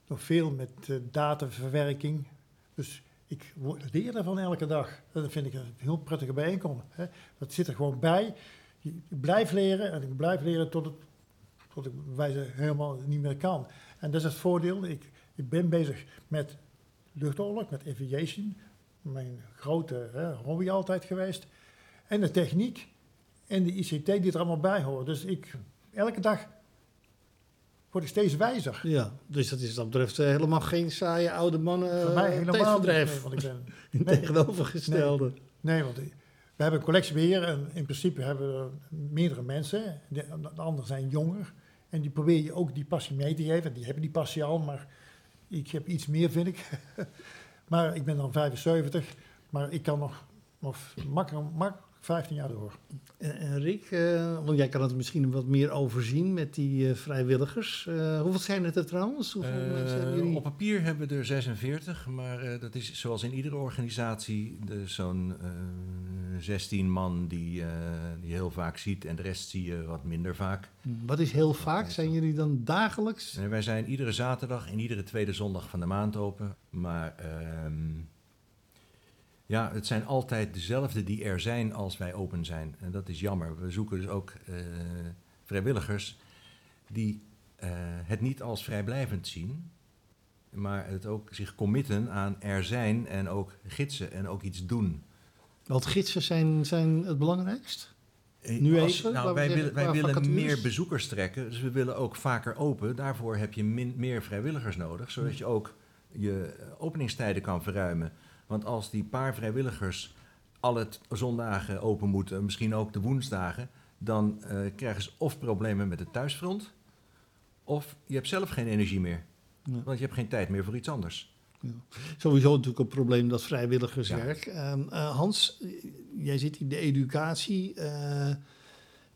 nog veel met eh, dataverwerking. Dus ik leer ervan elke dag. Dat vind ik een heel prettige bijeenkomst. Hè. Dat zit er gewoon bij. Ik blijf leren en ik blijf leren tot, het, tot ik wijze helemaal niet meer kan. En dat is het voordeel. Ik, ik ben bezig met luchtoorlog, met aviation. Mijn grote hè, hobby altijd geweest. En de techniek en de ICT die er allemaal bij horen. Dus ik, elke dag word ik steeds wijzer. Ja, dus dat is wat dat betreft eh, helemaal geen saaie oude mannen Voor mij eh, helemaal niet. want ik ben, (laughs) nee. tegenovergestelde. nee, want we hebben een collectiebeheer en in principe hebben we meerdere mensen. De, de anderen zijn jonger. En die probeer je ook die passie mee te geven. Die hebben die passie al, maar ik heb iets meer, vind ik. (laughs) maar ik ben dan 75, maar ik kan nog, nog makkelijk, makkelijk 15 jaar door. En, en Rick, eh, want jij kan het misschien wat meer overzien met die eh, vrijwilligers. Eh, hoeveel zijn het er trouwens? Hoeveel mensen hebben jullie? op papier hebben we er 46, maar eh, dat is zoals in iedere organisatie de- zo'n eh 16 man die, eh, die je heel vaak ziet en de rest zie je wat minder vaak. Wat is heel vaak? Zijn jullie dan dagelijks? En wij zijn iedere zaterdag en iedere tweede zondag van de maand open, maar ehm, ja, het zijn altijd dezelfde die er zijn als wij open zijn. En dat is jammer. We zoeken dus ook eh, vrijwilligers die eh, het niet als vrijblijvend zien, maar het ook zich committen aan er zijn en ook gidsen en ook iets doen. Want gidsen zijn, zijn het belangrijkst. Eh, Nu als- even, Nou, wij willen, wij willen meer bezoekers trekken, dus we willen ook vaker open. Daarvoor heb je min- meer vrijwilligers nodig, zodat je ook je openingstijden kan verruimen. Want als die paar vrijwilligers alle t- zondagen open moeten, misschien ook de woensdagen, dan eh, krijgen ze of problemen met het thuisfront, of je hebt zelf geen energie meer. Ja. Want je hebt geen tijd meer voor iets anders. Sowieso natuurlijk een probleem dat vrijwilligerswerk. Ehm, eh, Hans, eh, jij zit in de educatie.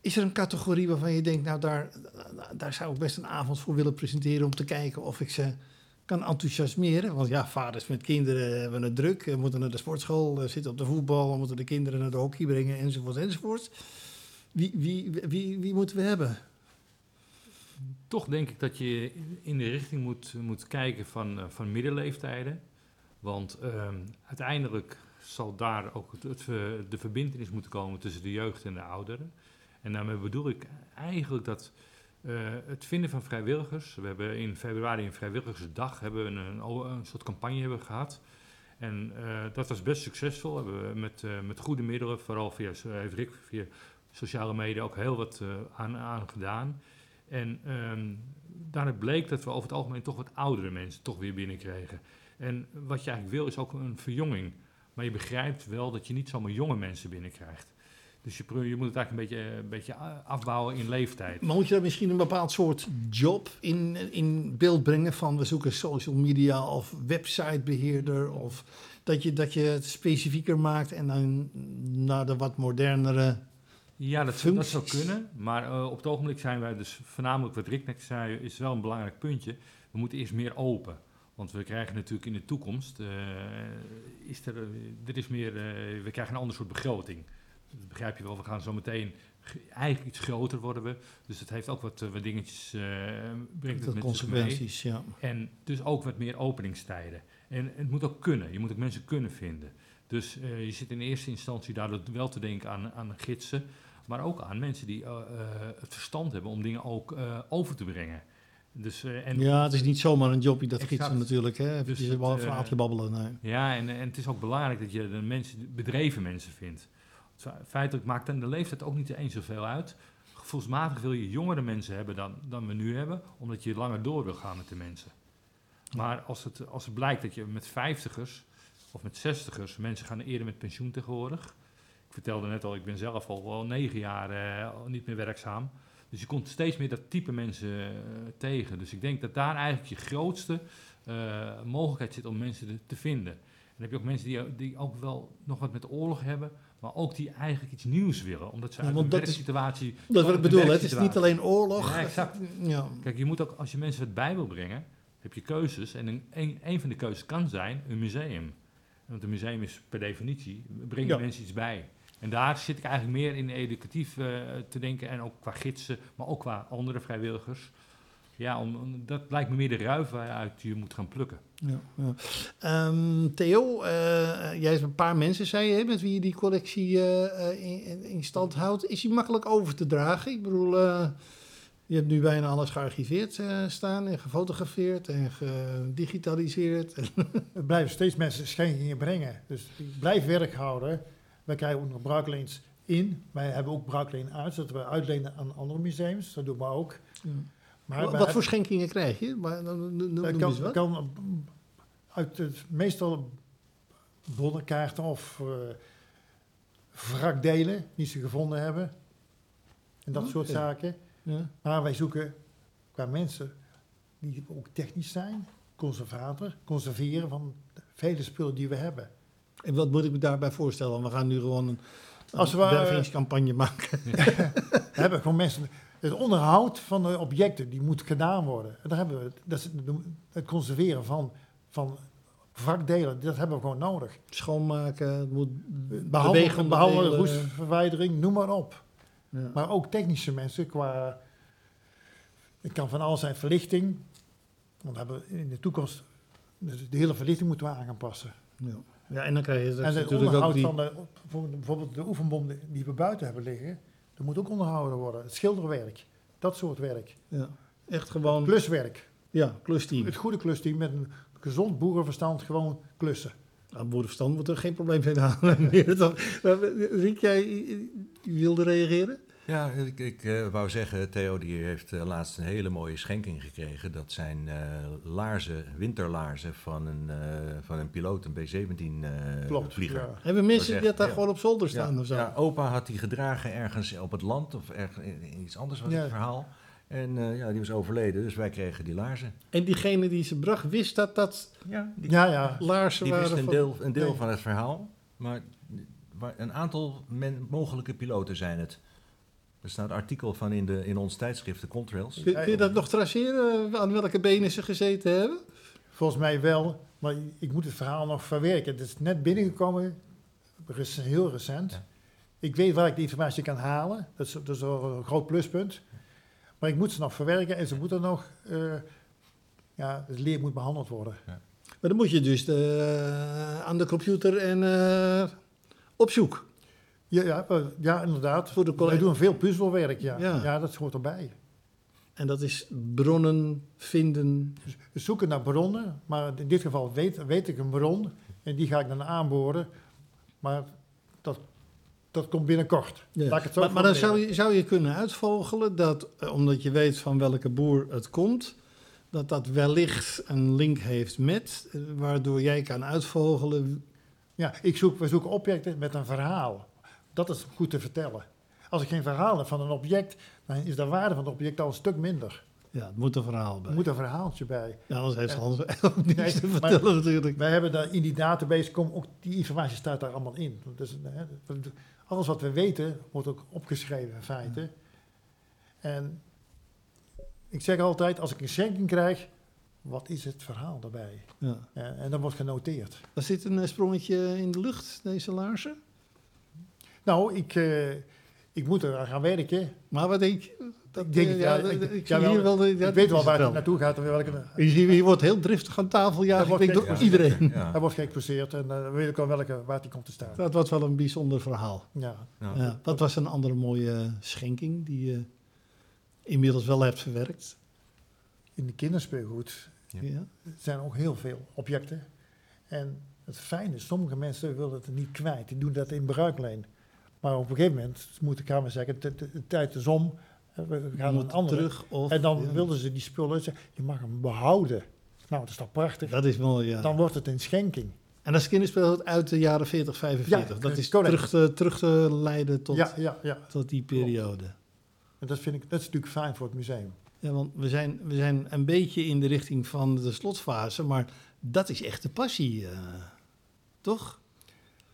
Is er een categorie waarvan je denkt, nou daar, daar zou ik best een avond voor willen presenteren om te kijken of ik ze kan enthousiasmeren? Want ja, vaders met kinderen hebben het druk, eh, moeten naar de sportschool, eh, zitten op de voetbal, moeten de kinderen naar de hockey brengen enzovoort enzovoort. Wie, wie, wie, wie moeten we hebben? Toch denk ik dat je in de richting moet, moet kijken van, eh, van middenleeftijden. Want ehm, uiteindelijk zal daar ook het, het, ver- de verbindenis moeten komen tussen de jeugd en de ouderen. En daarmee bedoel ik eigenlijk dat eh, het vinden van vrijwilligers. We hebben in februari een vrijwilligersdag, hebben een, een, soort campagne hebben gehad. En eh, dat was best succesvol. Hebben we met, eh, met goede middelen, vooral via, heeft via sociale media ook heel wat aan, aan gedaan. En ehm daaruit bleek dat we over het algemeen toch wat oudere mensen toch weer binnenkregen. En wat je eigenlijk wil is ook een verjonging. Maar je begrijpt wel dat je niet zomaar jonge mensen binnenkrijgt. Dus je, je moet het eigenlijk een beetje, een beetje afbouwen in leeftijd. Maar moet je daar misschien een bepaald soort job in, in beeld brengen van we zoeken social media of websitebeheerder of dat je, dat je het specifieker maakt en dan naar de wat modernere... Ja, dat, zou- dat zou kunnen. Maar eh, op het ogenblik zijn wij dus voornamelijk wat Rick net zei, is wel een belangrijk puntje. We moeten eerst meer open. Want we krijgen natuurlijk in de toekomst, eh, is er, eh, er is meer, eh, we krijgen een ander soort begroting. Dat begrijp je wel, we gaan zo meteen ge- eigenlijk iets groter worden we. Dus het heeft ook wat, eh, wat dingetjes, eh brengt het de met zich mee. consequenties, ja. En dus ook wat meer openingstijden. En het moet ook kunnen. Je moet ook mensen kunnen vinden. Dus eh, je zit in eerste instantie daardoor wel te denken aan, aan gidsen. Maar ook aan mensen die het verstand hebben om dingen ook over te brengen. Dus, en, Ja, het is niet zomaar een jobje, dat gidsen natuurlijk. Hè? Even Dus een het, eh, verhaaltje babbelen. Nee. Ja, en, en het is ook belangrijk dat je de mensen, bedreven mensen vindt. Fe- Feitelijk maakt dan de leeftijd ook niet eens zoveel uit. Gevoelsmatig wil je jongere mensen hebben dan, dan we nu hebben, omdat je langer door wil gaan met de mensen. Maar als het, als het blijkt dat je met vijftigers of met zestigers, mensen gaan eerder met pensioen tegenwoordig. Ik vertelde net al, ik ben zelf al wel negen jaar eh, niet meer werkzaam. Dus je komt steeds meer dat type mensen eh, tegen. Dus ik denk dat daar eigenlijk je grootste eh, mogelijkheid zit om mensen te, te vinden. En dan heb je ook mensen die, die ook wel nog wat met oorlog hebben, maar ook die eigenlijk iets nieuws willen. Omdat ze Ja, uit een is- werksituatie... Dat is wat ik bedoel, het is niet alleen oorlog. Ja, exact. Ja. Kijk, je moet ook, als je mensen wat bij wil brengen, heb je keuzes. En een, een, een van de keuzes kan zijn een museum. Want een museum is per definitie, brengt Ja. mensen iets bij. En daar zit ik eigenlijk meer in educatief eh, te denken. En ook qua gidsen, maar ook qua andere vrijwilligers. Ja, om, om- dat lijkt me meer de ruif waaruit je moet gaan plukken. Ja, ja. Ehm, Theo, eh, jij hebt een paar mensen, zei je, hè, met wie je die collectie eh, eh, in, in stand houdt. Is die makkelijk over te dragen? Ik bedoel, eh, je hebt nu bijna alles gearchiveerd eh, staan en gefotografeerd en gedigitaliseerd. (laughs) Er blijven steeds mensen schenkingen brengen. Dus die blijven werk houden. Wij krijgen ook nog bruikleens in. Wij hebben ook bruikleen uit, zodat we uitlenen aan andere museums. Dat doen we ook. Maar wat voor schenkingen krijg je? Maar, noem kan, wat. kan uit het meestal bonnenkaarten of eh wrakdelen die ze gevonden hebben. En dat soort zaken. Ja. Maar wij zoeken qua mensen die ook technisch zijn, conservator, conserveren van de vele spullen die we hebben. En wat moet ik me daarbij voorstellen? We gaan nu gewoon een, een Als we, wervingscampagne maken. (laughs) We hebben gewoon mensen. Het onderhoud van de objecten die moet gedaan worden. En daar hebben we, dat is het conserveren van, van vakdelen, dat hebben we gewoon nodig. Schoonmaken, het moet Behandelen, bewegende behandelen delen. roestverwijdering, noem maar op. Ja. Maar ook technische mensen qua. Het kan van alles zijn verlichting. Want we hebben in de toekomst. dus De hele verlichting moeten we aan gaan passen. Ja. ja, en dan krijg je en het natuurlijk ook onderhoud die... van de, voor- bijvoorbeeld de oefenbom die we buiten hebben liggen. Dat moet ook onderhouden worden. Het schilderwerk. Dat soort werk. Ja, echt gewoon... Kluswerk. Ja, klusteam. Het goede klusteam met een gezond boerenverstand gewoon klussen. Aan boerenverstand moet er geen probleem zijn dan- Riek, jij wilde reageren? Ja, ik, ik eh, wou zeggen, Theo die heeft eh, laatst een hele mooie schenking gekregen. Dat zijn eh, laarzen, winterlaarzen van een, eh, van een piloot, een B-17 eh, Klopt. vlieger. ja. Hebben mensen Dat die echt- daar ja. gewoon op zolder staan Ja, of zo? ja, opa had die gedragen ergens op het land of ergens iets anders was Ja. het verhaal. En eh, ja, die was overleden, dus wij kregen die laarzen. En diegene die ze bracht, wist dat dat Ja, die, Ja, ja. laarzen die wist waren een van... deel, een deel Nee. van het verhaal. Maar een aantal men, mogelijke piloten zijn het. Er staat een artikel van in, de, in ons tijdschrift, de Contrails. Kun, kun je dat nog traceren, aan welke benen ze gezeten hebben? Volgens mij wel. Maar ik moet het verhaal nog verwerken. Het is net binnengekomen. Heel recent. Ja. Ik weet waar ik die informatie kan halen. Dat is, dat is wel een groot pluspunt. Maar ik moet ze nog verwerken. En ze moeten nog... eh, ja, het leer moet behandeld worden. Maar dan moet je dus eh, aan de computer en eh, op zoek. Ja, ja, eh, ja inderdaad. Voor de Wij collega. doen veel puzzelwerk, ja. Ja. ja. dat hoort erbij. En dat is bronnen vinden. We zoeken naar bronnen, maar in dit geval weet, weet ik een bron en die ga ik dan aanboren. Maar dat, dat komt binnenkort. Ja. Laat ik het zo Maar, maar dan zou je, zou je kunnen uitvogelen dat, eh, omdat je weet van welke boer het komt, dat dat wellicht een link heeft met, eh, waardoor jij kan uitvogelen. Ja, ik zoek, we zoeken objecten met een verhaal. Dat is goed te vertellen. Als ik geen verhaal heb van een object, dan is de waarde van het object al een stuk minder. Ja, het moet een verhaal bij. Er moet een verhaaltje bij. Ja, anders heeft. Hans ook (laughs) niets Nee, te maar- vertellen natuurlijk. Wij hebben daar in die database, kom, ook die informatie staat daar allemaal in. Dus, hè, alles wat we weten wordt ook opgeschreven in feite. En ik zeg altijd, als ik een schenking krijg, wat is het verhaal daarbij? Ja. En, en dat wordt genoteerd. Was dit een eh, sprongetje in de lucht, deze laarzen? Nou, ik, eh, ik moet er aan gaan werken. Maar wat denk je? Dat, Ik denk, eh, ja, dat- ik- ja, wel, wel... dat weet wel waar het wel. naartoe gaat en welke, Je, ziet, je wordt heel driftig aan tafel, ja. Dat Ik wordt denk door iedereen. Ja. hij wordt geëxposeerd en dan weet ik al welke, waar die komt te staan. Dat wordt wel een bijzonder verhaal. Ja. Ja. Ja, wat was een andere mooie schenking die je inmiddels wel hebt verwerkt? In de kinderspeelgoed Ja. Zijn ook heel veel objecten. En het fijne is, sommige mensen willen het niet kwijt. Die doen dat in bruikleen. Maar op een gegeven moment moet de Kamer zeggen, de, de, de tijd is om. We gaan een andere. terug. Of, En dan ja. wilden ze die spullen, zeggen, je mag hem behouden. Nou, dat is toch prachtig? Dat is mooi, ja. Dan wordt het een schenking. En dat is kinderspeelgoed uit de jaren 40, 45. Ja, dat is correct. terug te, terug te leiden tot, ja, ja, ja. tot die periode. En dat vind ik, dat is natuurlijk fijn voor het museum. Ja, want we zijn, we zijn een beetje in de richting van de slotfase, maar dat is echt de passie, eh, toch?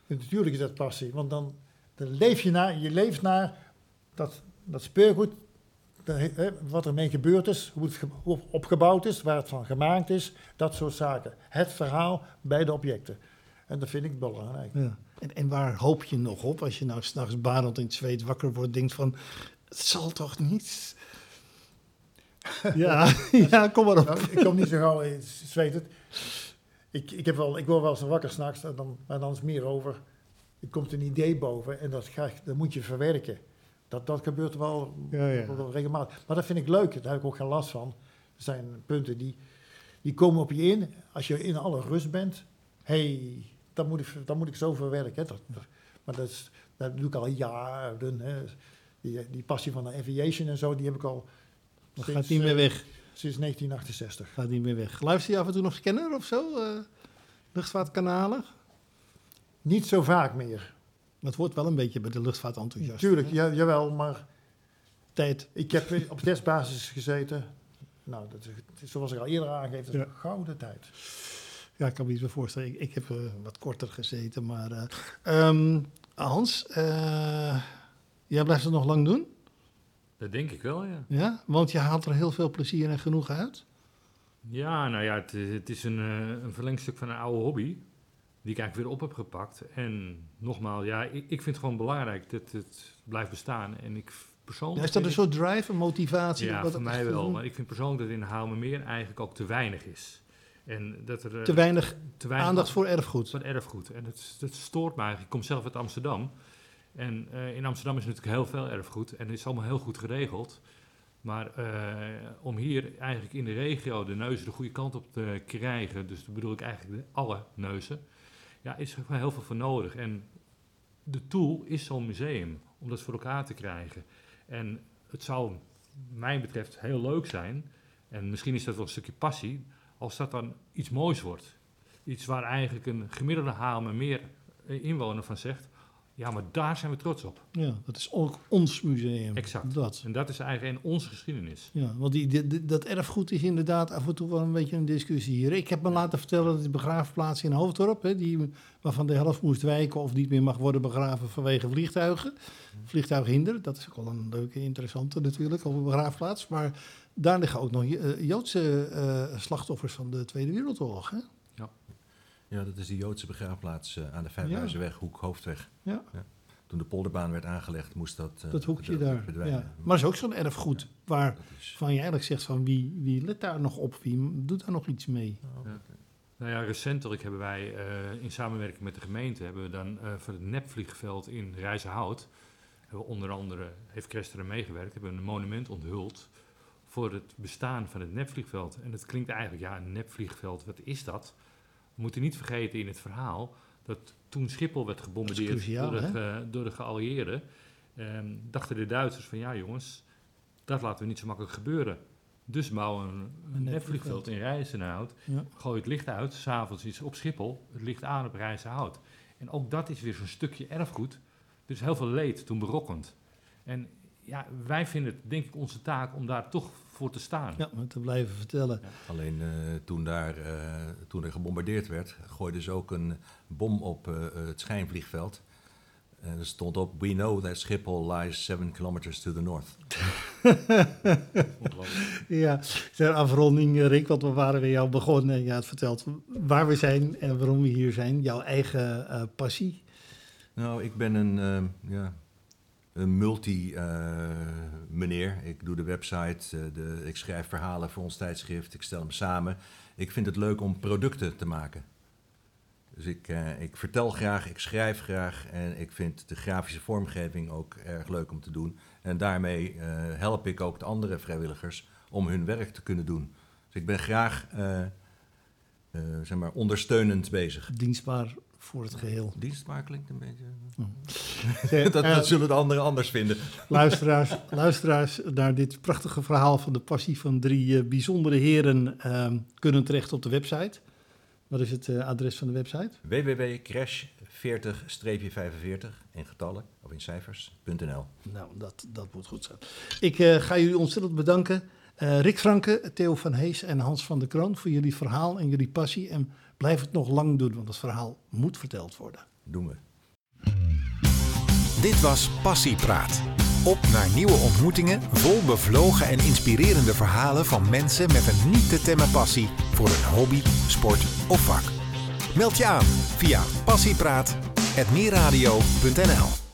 Natuurlijk is dat passie, want dan, leef je naar, je leeft naar dat, dat speelgoed, dat, hè, wat ermee gebeurd is, hoe het opgebouwd is, waar het van gemaakt is, dat soort zaken. Het verhaal bij de objecten. En dat vind ik belangrijk. Ja. En, en waar hoop je nog op als je nou s'nachts barend in het zweet wakker wordt, denkt van, het zal toch niet? ja, (laughs) ja, kom maar op. Nou, ik kom niet zo gauw, ik zweet het. Ik, ik, heb wel, ik word wel eens wakker s'nachts, en dan, maar dan is het meer over. Er komt een idee boven en dat, ga, dat moet je verwerken. Dat, dat gebeurt wel, Ja, ja. wel regelmatig. Maar dat vind ik leuk, daar heb ik ook geen last van. Er zijn punten die, die komen op je in. Als je in alle rust bent, hey, dat moet ik, dat moet ik zo verwerken. Hè. Dat, dat- maar dat, is, dat doe ik al jaren. Hè. Die, die passie van de aviation en zo, die heb ik al Dat gaat niet meer eh, weg. sinds 1968. Gaat niet meer weg. Luister je af en toe nog scanner of zo? eh, luchtvaartkanalen? Niet zo vaak meer. Dat wordt wel een beetje bij de luchtvaartenthousiast. Tuurlijk, ja, jawel, maar Tijd. ik heb op testbasis gezeten. Nou, dat is, zoals ik al eerder aangeef, dat is Ja. een gouden tijd. Ja, ik kan me iets meer voorstellen. Ik, ik heb eh, wat korter gezeten, maar... eh, ehm, Hans, eh, jij blijft het nog lang doen? Dat denk ik wel, ja. Ja? Want je haalt er heel veel plezier en genoeg uit? Ja, nou ja, het, het is een, een verlengstuk van een oude hobby. Die ik eigenlijk weer op heb gepakt. En nogmaals, ja, ik, ik vind het gewoon belangrijk dat het blijft bestaan. En ik persoonlijk. Ja, is dat een soort drive, een motivatie? Ja, Wat voor mij wel. Maar ik vind persoonlijk dat in Haalmermeer eigenlijk ook te weinig is. En dat er eh, Te weinig te weinig aandacht voor erfgoed. voor erfgoed. En het, het stoort me eigenlijk. Ik kom zelf uit Amsterdam. En eh, in Amsterdam is natuurlijk heel veel erfgoed. En het is allemaal heel goed geregeld. Maar eh, om hier eigenlijk in de regio de neuzen de goede kant op te krijgen, dus dat bedoel ik eigenlijk de, alle neuzen, ja, is er heel veel voor nodig. En de tool is zo'n museum om dat voor elkaar te krijgen. En het zou, mij betreft, heel leuk zijn, en misschien is dat wel een stukje passie, als dat dan iets moois wordt. Iets waar eigenlijk een gemiddelde Haarlemmer meer eh, inwoner van zegt, ja, maar daar zijn we trots op. Ja, dat is ook ons museum. Exact. Dat. En dat is eigenlijk in onze geschiedenis. Ja, want die, die- die- dat erfgoed is inderdaad af en toe wel een beetje een discussie hier. Ik heb me laten vertellen dat die begraafplaats in Hoofddorp, hè, die, waarvan de helft moest wijken of niet meer mag worden begraven vanwege vliegtuigen, vliegtuighinder, dat is ook wel een leuke, interessante natuurlijk, op een begraafplaats. Maar daar liggen ook nog eh, Joodse eh, slachtoffers van de Tweede Wereldoorlog. Hè? Ja, dat is de Joodse begraafplaats eh, aan de Vijfhuizenweg, Hoek Hoofdweg. Ja. Toen de polderbaan werd aangelegd, moest dat, eh, Dat hoekje daar. verdwijnen. Ja. Maar dat is ook zo'n erfgoed waar Dat is- van je eigenlijk zegt van wie, wie let daar nog op, wie doet daar nog iets mee. Nou ja, recentelijk hebben wij eh, in samenwerking met de gemeente hebben we dan eh, voor het nepvliegveld in Rijzenhout, hebben we onder andere, heeft Krester meegewerkt, hebben we een monument onthuld voor het bestaan van het nepvliegveld. En het klinkt eigenlijk, ja, een nepvliegveld, wat is dat? We moeten niet vergeten in het verhaal dat toen Schiphol werd gebombardeerd cruciaal, door, de, ge- door de geallieerden, ehm, dachten de Duitsers van ja jongens, dat laten we niet zo makkelijk gebeuren. Dus bouwen we een, een nepvliegveld. in Rijzenhout. Ja. Gooi het licht uit, s'avonds is op Schiphol, het licht aan op Rijzenhout. En ook dat is weer zo'n stukje erfgoed Er is heel veel leed toen berokkend. En ja, wij vinden het denk ik onze taak om daar toch voor te staan. Ja, om te blijven vertellen. Alleen eh, toen, daar, eh, toen er gebombardeerd werd, gooiden ze ook een bom op eh, het schijnvliegveld. En er stond op, we know that Schiphol lies seven kilometers to the north. (laughs) Ja, ter afronding, Rick, want we waren bij jou begonnen. Je had verteld waar we zijn en waarom we hier zijn. Jouw eigen eh, passie. Nou, ik ben een, ja, een multi-meneer. ik doe de website, eh, de, ik schrijf verhalen voor ons tijdschrift, ik stel hem samen. Ik vind het leuk om producten te maken. Dus ik, eh, ik vertel graag, ik schrijf graag en ik vind de grafische vormgeving ook erg leuk om te doen. En daarmee eh, help ik ook de andere vrijwilligers om hun werk te kunnen doen. Dus ik ben graag eh, eh, zeg maar ondersteunend bezig. Dienstbaar voor het geheel. Dienstbaar klinkt een beetje. (laughs) Dat, eh, dat zullen de anderen anders vinden. luisteraars, luisteraars naar dit prachtige verhaal van de passie van drie eh, bijzondere heren ehm, kunnen terecht op de website. Wat is het eh, adres van de website? www.crash40-45 in getallen of in cijfers.nl. Nou, dat, dat moet goed zijn. Ik ga jullie ontzettend bedanken. Rick Franke, Theo van Hees en Hans van der Kroon voor jullie verhaal en jullie passie. En blijf het nog lang doen, want het verhaal moet verteld worden. Doen we. Dit was Passiepraat. Op naar nieuwe ontmoetingen vol bevlogen en inspirerende verhalen van mensen met een niet te temmen passie voor een hobby, sport of vak. Meld je aan via passiepraat.meerradio.nl